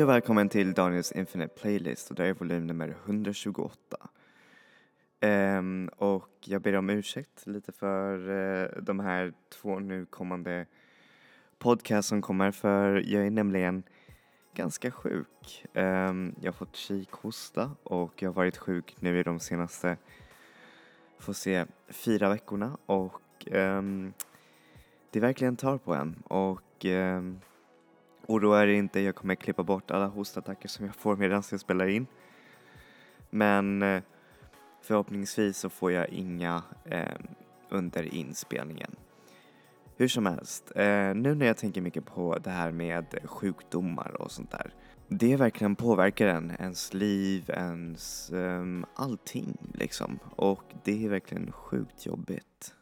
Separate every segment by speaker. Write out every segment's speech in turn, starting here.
Speaker 1: Hej och välkommen till Daniels Infinite Playlist och det är volym nummer 128. Um, ehm, och jag ber om ursäkt lite för uh, de här två nu kommande podcast som kommer för jag är nämligen ganska sjuk. Um, jag har fått kikhosta och jag har varit sjuk nu i de senaste, får se, fyra veckorna och um, det verkligen tar på en och um, Oroa er inte, jag kommer klippa bort alla hostattacker som jag får medan jag spelar in. Men eh, förhoppningsvis så får jag inga eh, under inspelningen. Hur som helst, eh, nu när jag tänker mycket på det här med sjukdomar och sånt där. Det verkligen påverkar en, ens liv, ens um, allting liksom. Och det är verkligen sjukt jobbigt.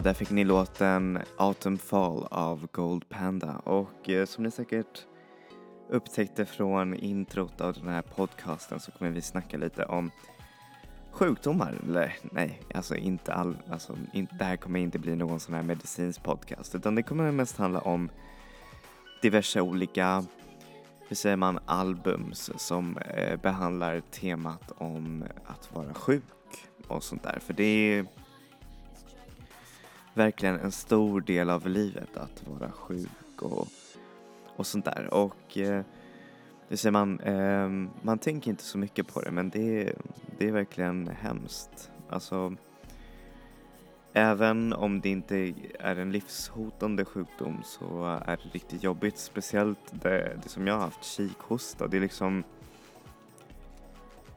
Speaker 1: Där fick ni låten Autumn Fall av Gold Panda och eh, som ni säkert upptäckte från introt av den här podcasten så kommer vi snacka lite om sjukdomar. Eller nej, alltså inte all, alltså in, det här kommer inte bli någon sån här medicinsk podcast utan det kommer mest handla om diverse olika, hur säger man, albums som eh, behandlar temat om att vara sjuk och sånt där. För det är verkligen en stor del av livet att vara sjuk och, och sånt där. Och eh, det säger man, eh, man tänker inte så mycket på det men det, det är verkligen hemskt. Alltså, även om det inte är en livshotande sjukdom så är det riktigt jobbigt. Speciellt det, det som jag har haft, kikhosta. Det är liksom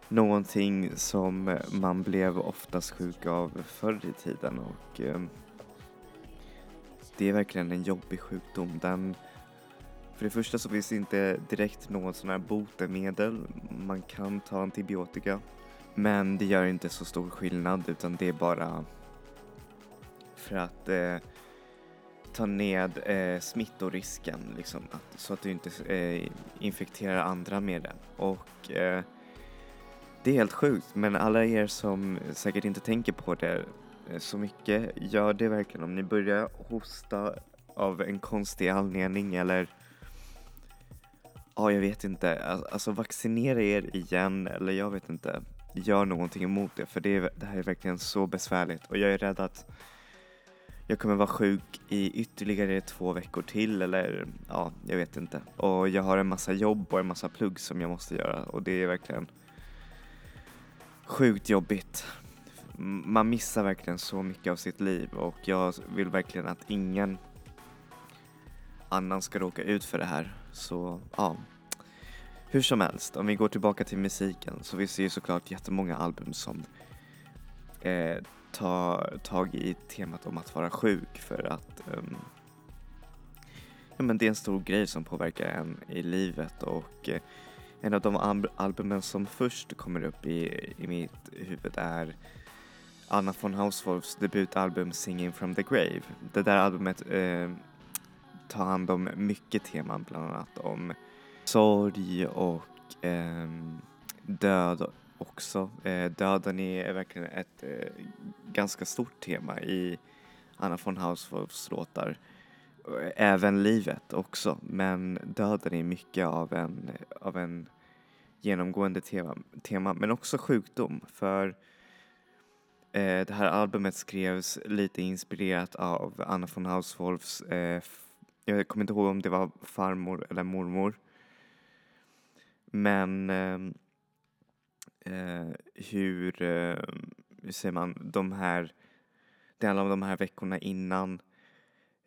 Speaker 1: någonting som man blev oftast sjuk av förr i tiden och eh, det är verkligen en jobbig sjukdom. Den, för det första så finns det inte direkt något sån här botemedel. Man kan ta antibiotika. Men det gör inte så stor skillnad utan det är bara för att eh, ta ned eh, smittorisken liksom, att, så att du inte eh, infekterar andra med det. Och eh, det är helt sjukt men alla er som säkert inte tänker på det Eh, så mycket. Gör det verkligen om ni börjar hosta av en konstig anledning eller ja, jag vet inte. Alltså vaccinera er igen eller jag vet inte. Gör någonting emot det för det, är, det här är verkligen så besvärligt och jag är rädd att jag kommer vara sjuk i ytterligare två veckor till eller ja, jag vet inte. Och jag har en massa jobb och en massa plugg som jag måste göra och det är verkligen sjukt jobbigt man missar verkligen så mycket av sitt liv och jag vill verkligen att ingen annan ska råka ut för det här. Så ja, hur som helst, om vi går tillbaka till musiken så vi ser såklart jättemånga album som eh, tar tag i temat om att vara sjuk för att um, ja, men det är en stor grej som påverkar en i livet och eh, en av de albumen som först kommer upp i, i mitt huvud är Anna von Hauswolfs debutalbum Singing from the Grave. Det där albumet eh, tar hand om mycket teman, bland annat om sorg och eh, död också. Eh, döden är verkligen ett eh, ganska stort tema i Anna von Hauswolfs låtar. Även livet också, men döden är mycket av en, av en genomgående tema, tema men också sjukdom. För
Speaker 2: Eh, det här albumet skrevs lite inspirerat av Anna von Hauswolfs, eh, jag kommer inte ihåg om det var farmor eller mormor. Men ehm, eh, hur, hur säger man, de här, det handlar om de här veckorna innan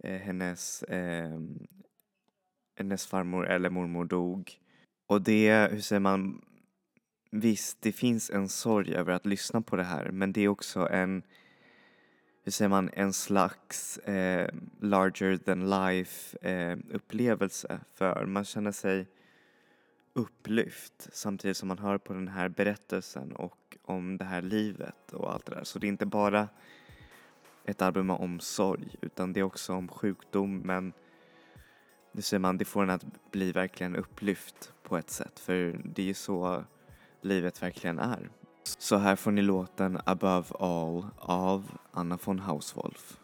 Speaker 2: hennes, ehm, hennes farmor eller mormor dog. Och det, hur säger man, visst det finns en sorg över att lyssna på det här men det är också en, hur säger man, en slags eh, larger than life eh, upplevelse för man känner sig upplyft samtidigt som man hör på den här berättelsen och om det här livet och allt det där. Så det är inte bara ett album om sorg utan det är också om sjukdom men nu säger man, det får en att bli verkligen upplyft på ett sätt för det är ju så livet verkligen är. Så här får ni låten Above All av Anna von Hauswolf.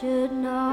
Speaker 3: should know.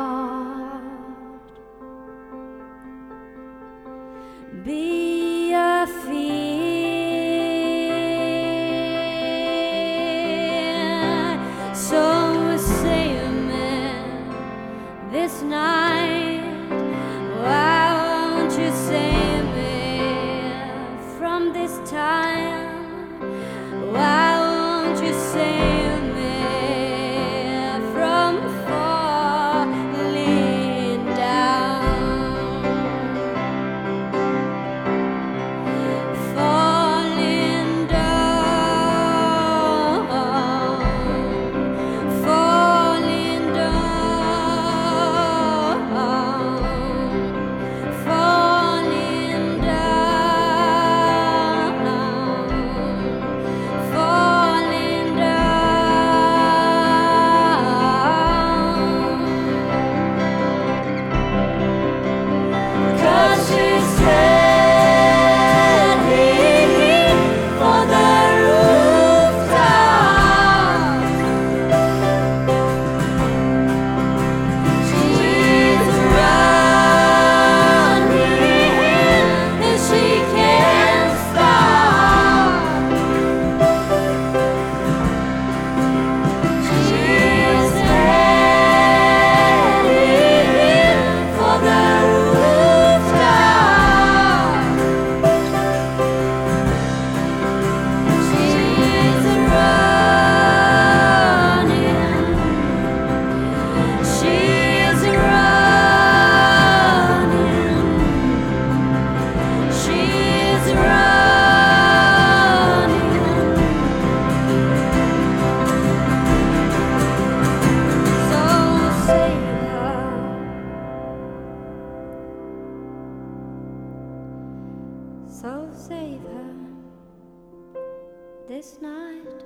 Speaker 3: This night.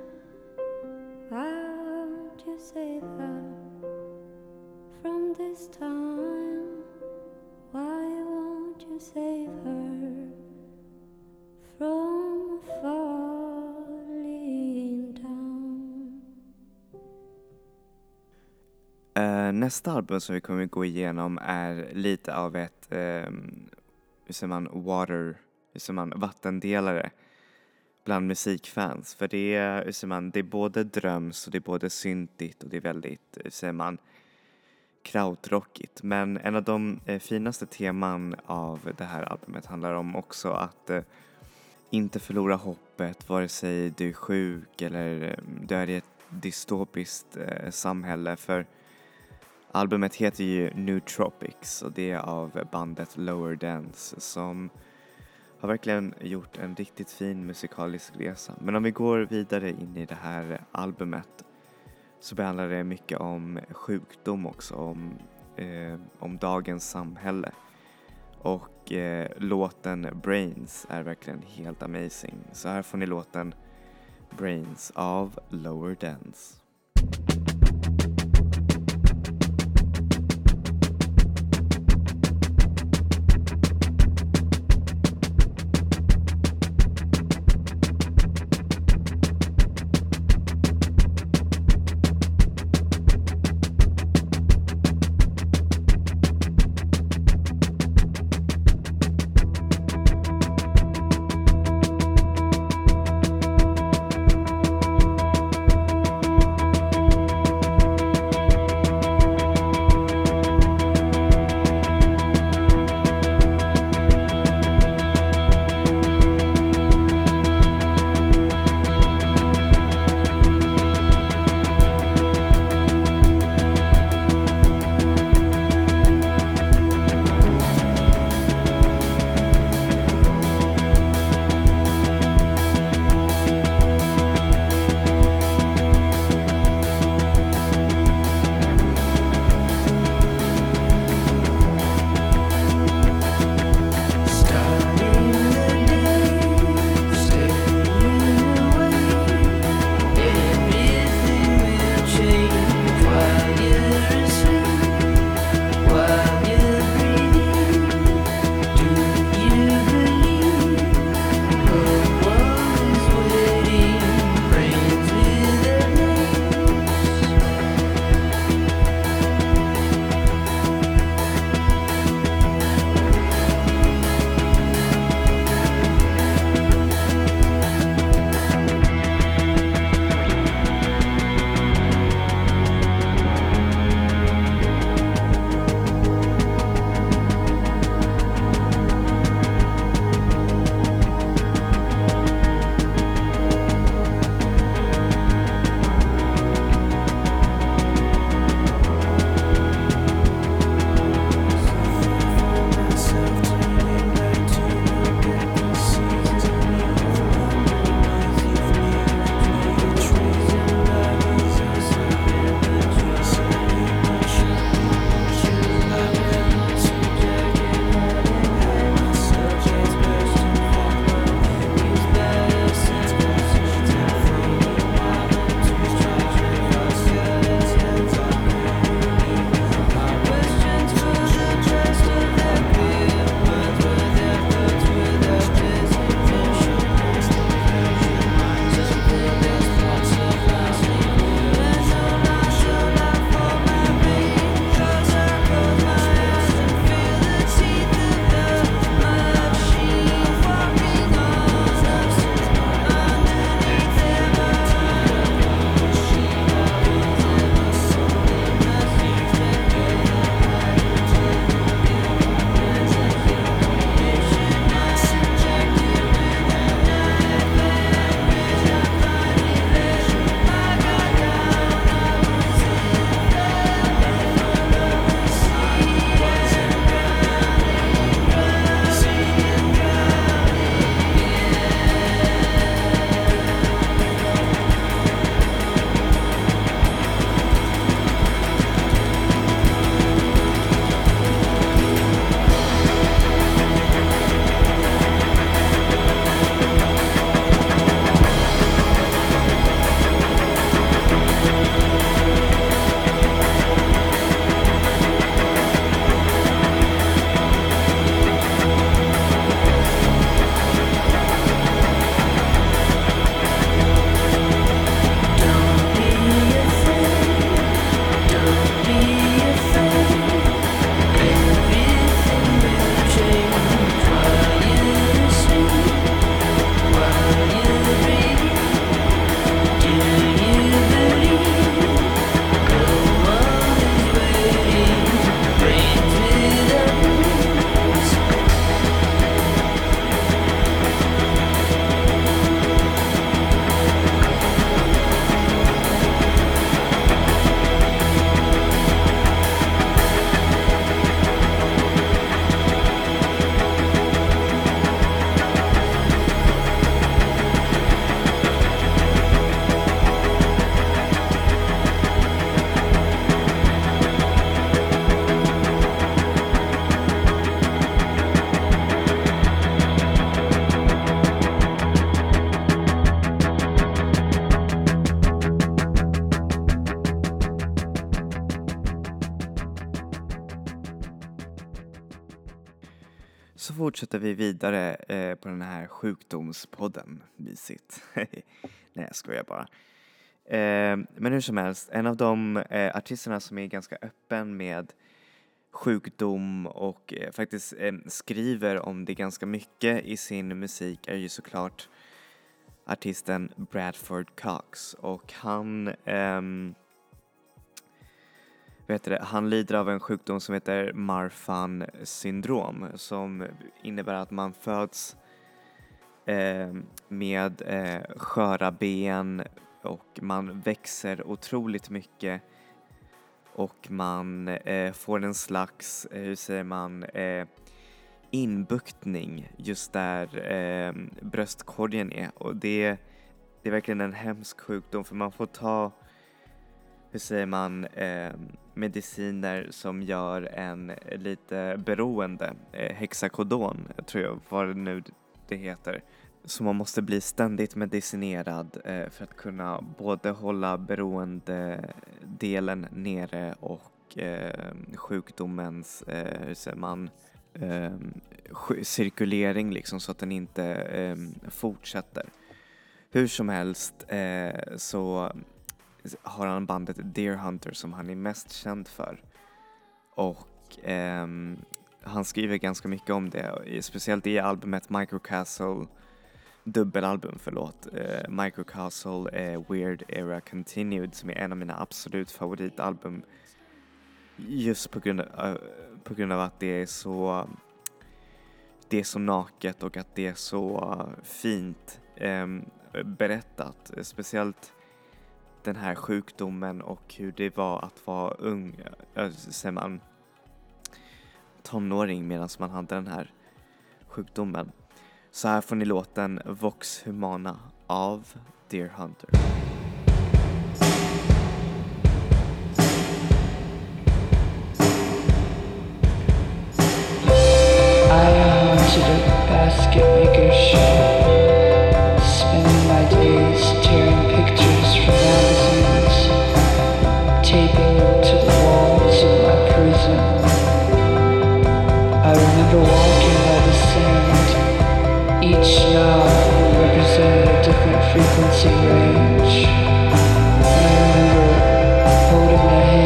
Speaker 2: Won't you save her from this time? Why won't you save her from falling down?
Speaker 1: Uh, nästa album som vi kommer gå igenom är lite av ett, um, hur säger man, water, hur säger man, vattendelare bland musikfans. För det är, hur säger man, det är både dröms och det är både syntigt och det är väldigt, hur säger man, krautrockigt. Men en av de eh, finaste teman av det här albumet handlar om också att eh, inte förlora hoppet vare sig du är sjuk eller eh, du är i ett dystopiskt eh, samhälle. För albumet heter ju New Tropics och det är av bandet Lower Dance som har verkligen gjort en riktigt fin musikalisk resa. Men om vi går vidare in i det här albumet så behandlar det mycket om sjukdom också, om, eh, om dagens samhälle. Och eh, låten Brains är verkligen helt amazing. Så här får ni låten Brains av Lower Dance. Pratar vi vidare eh, på den här sjukdomspodden. Mysigt. Nej, jag skojar bara. Eh, men hur som helst, en av de eh, artisterna som är ganska öppen med sjukdom och eh, faktiskt eh, skriver om det ganska mycket i sin musik är ju såklart artisten Bradford Cox och han ehm, vet det, han lider av en sjukdom som heter Marfan syndrom som innebär att man föds eh, med eh, sköra ben och man växer otroligt mycket och man eh, får en slags, eh, hur säger man, eh, inbuktning just där eh, bröstkorgen är. Och det, det är verkligen en hemsk sjukdom för man får ta, hur säger man, eh, mediciner som gör en lite beroende, eh, hexakodon tror jag, vad det nu det heter. Så man måste bli ständigt medicinerad eh, för att kunna både hålla beroendedelen nere och eh, sjukdomens, hur säger man, cirkulering liksom så att den inte fortsätter. Hur som helst så har han bandet Deer Hunter som han är mest känd för. Och eh, han skriver ganska mycket om det, speciellt i albumet Microcastle dubbelalbum, förlåt, eh, Microcastle eh, Weird Era Continued som är en av mina absolut favoritalbum. Just på grund, av, på grund av att det är så det är så naket och att det är så fint eh, berättat, speciellt den här sjukdomen och hur det var att vara ung, eh, säger man, tonåring medan man hade den här sjukdomen. Så här får ni låten Vox Humana av Deer Hunter.
Speaker 4: I haunted a basket maker shop, spending my days tearing Walking by the sand, each knob represented a different frequency range. I remember holding the hand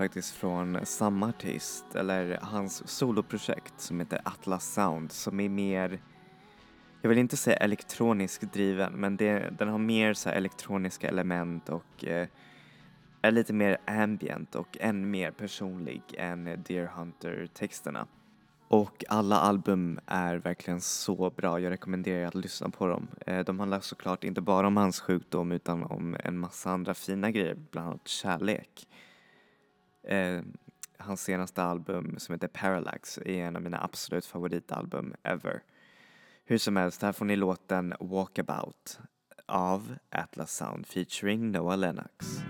Speaker 1: faktiskt från samma artist, eller hans soloprojekt som heter Atlas Sound som är mer, jag vill inte säga elektronisk driven, men det, den har mer så här elektroniska element och eh, är lite mer ambient och än mer personlig än Deer Hunter-texterna. Och alla album är verkligen så bra, jag rekommenderar er att lyssna på dem. Eh, de handlar såklart inte bara om hans sjukdom utan om en massa andra fina grejer, bland annat kärlek. Eh, hans senaste album som heter Parallax är en av mina absolut favoritalbum ever. Hur som helst, här får ni låten Walkabout av Atlas Sound featuring Noah Lennox.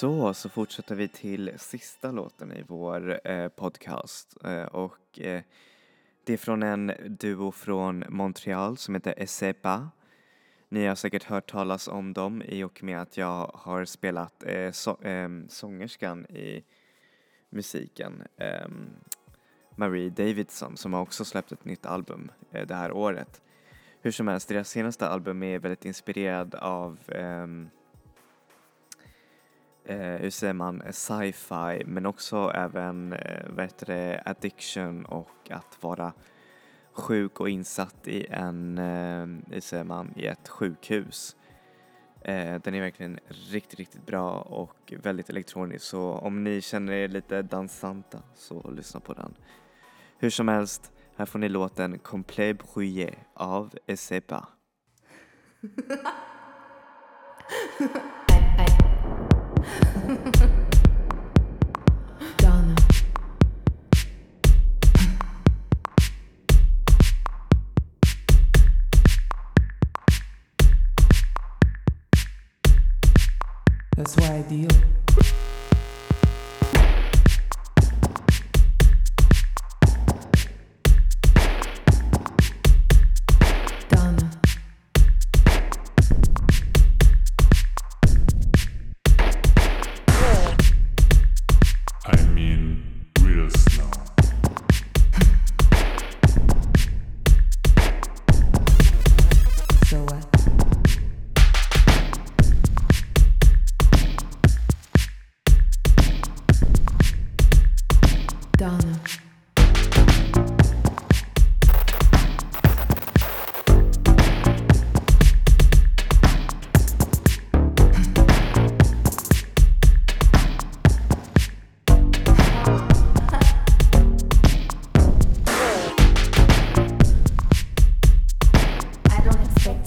Speaker 1: Så, så fortsätter vi till sista låten i vår eh, podcast eh, och eh, det är från en duo från Montreal som heter Esepa. Ni har säkert hört talas om dem i och med att jag har spelat eh, ehm, sångerskan i musiken, ehm, Marie Davidson, som har också släppt ett nytt album eh, det här året. Hur som helst, deras senaste album är väldigt inspirerad av ehm, eh, hur säger man, eh, sci-fi men också även eh, vad heter det, addiction och att vara sjuk och insatt i en, eh, hur säger man, i ett sjukhus. Eh, den är verkligen riktigt, riktigt bra och väldigt elektronisk så om ni känner er lite dansanta så lyssna på den. Hur som helst, här får ni låten Complet Bruyé av Esepa.
Speaker 5: ideal.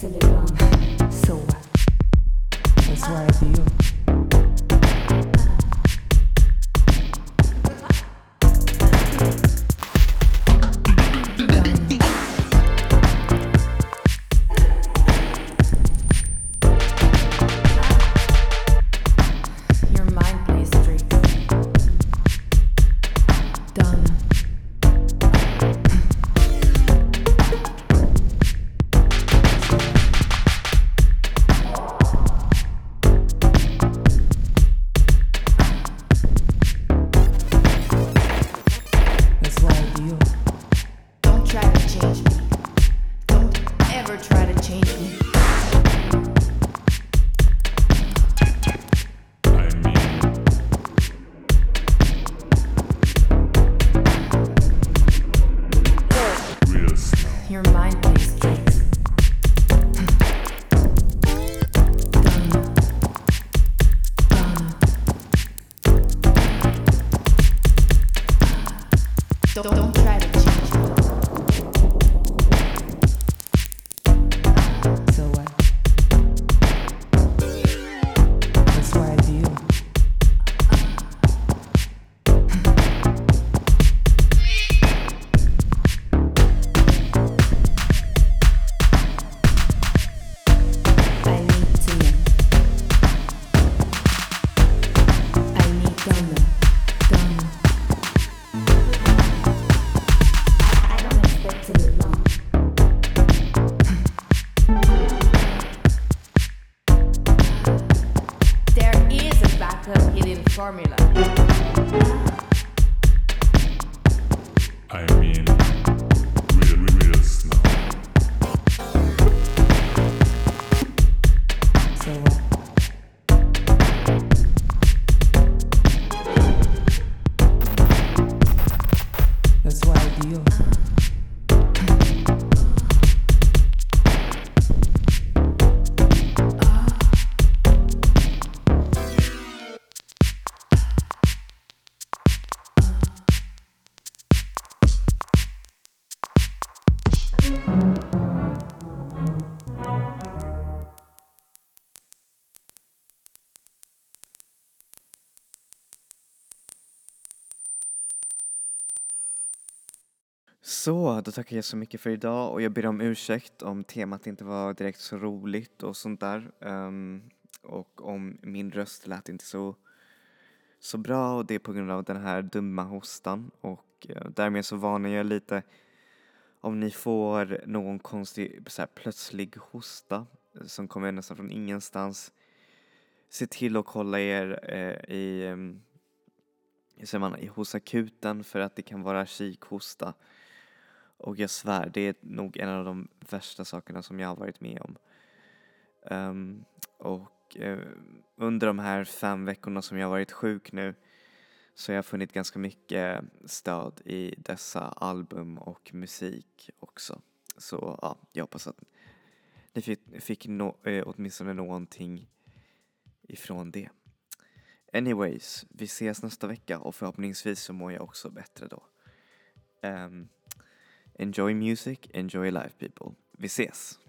Speaker 5: to
Speaker 6: the ground. Adiós.
Speaker 1: Så, då tackar jag så mycket för idag och jag ber om ursäkt om temat inte var direkt så roligt och sånt där. Um, och om min röst lät inte så, så bra och det är på grund av den här dumma hostan och uh, därmed så varnar jag lite om ni får någon konstig så här, plötslig hosta eh, som kommer nästan från ingenstans. Se till att kolla er eh, i, ehm, man, i hos akuten för att det kan vara kikhosta. Och jag svär, det är nog en av de värsta sakerna som jag har varit med om. Um, och uh, under de här fem veckorna som jag har varit sjuk nu så jag har funnit ganska mycket stöd i dessa album och musik också. Så ja, jag hoppas att ni fick, fick no, eh, åtminstone någonting ifrån det. Anyways, vi ses nästa vecka och förhoppningsvis så mår jag också bättre då. Um, enjoy music, enjoy life people. Vi ses!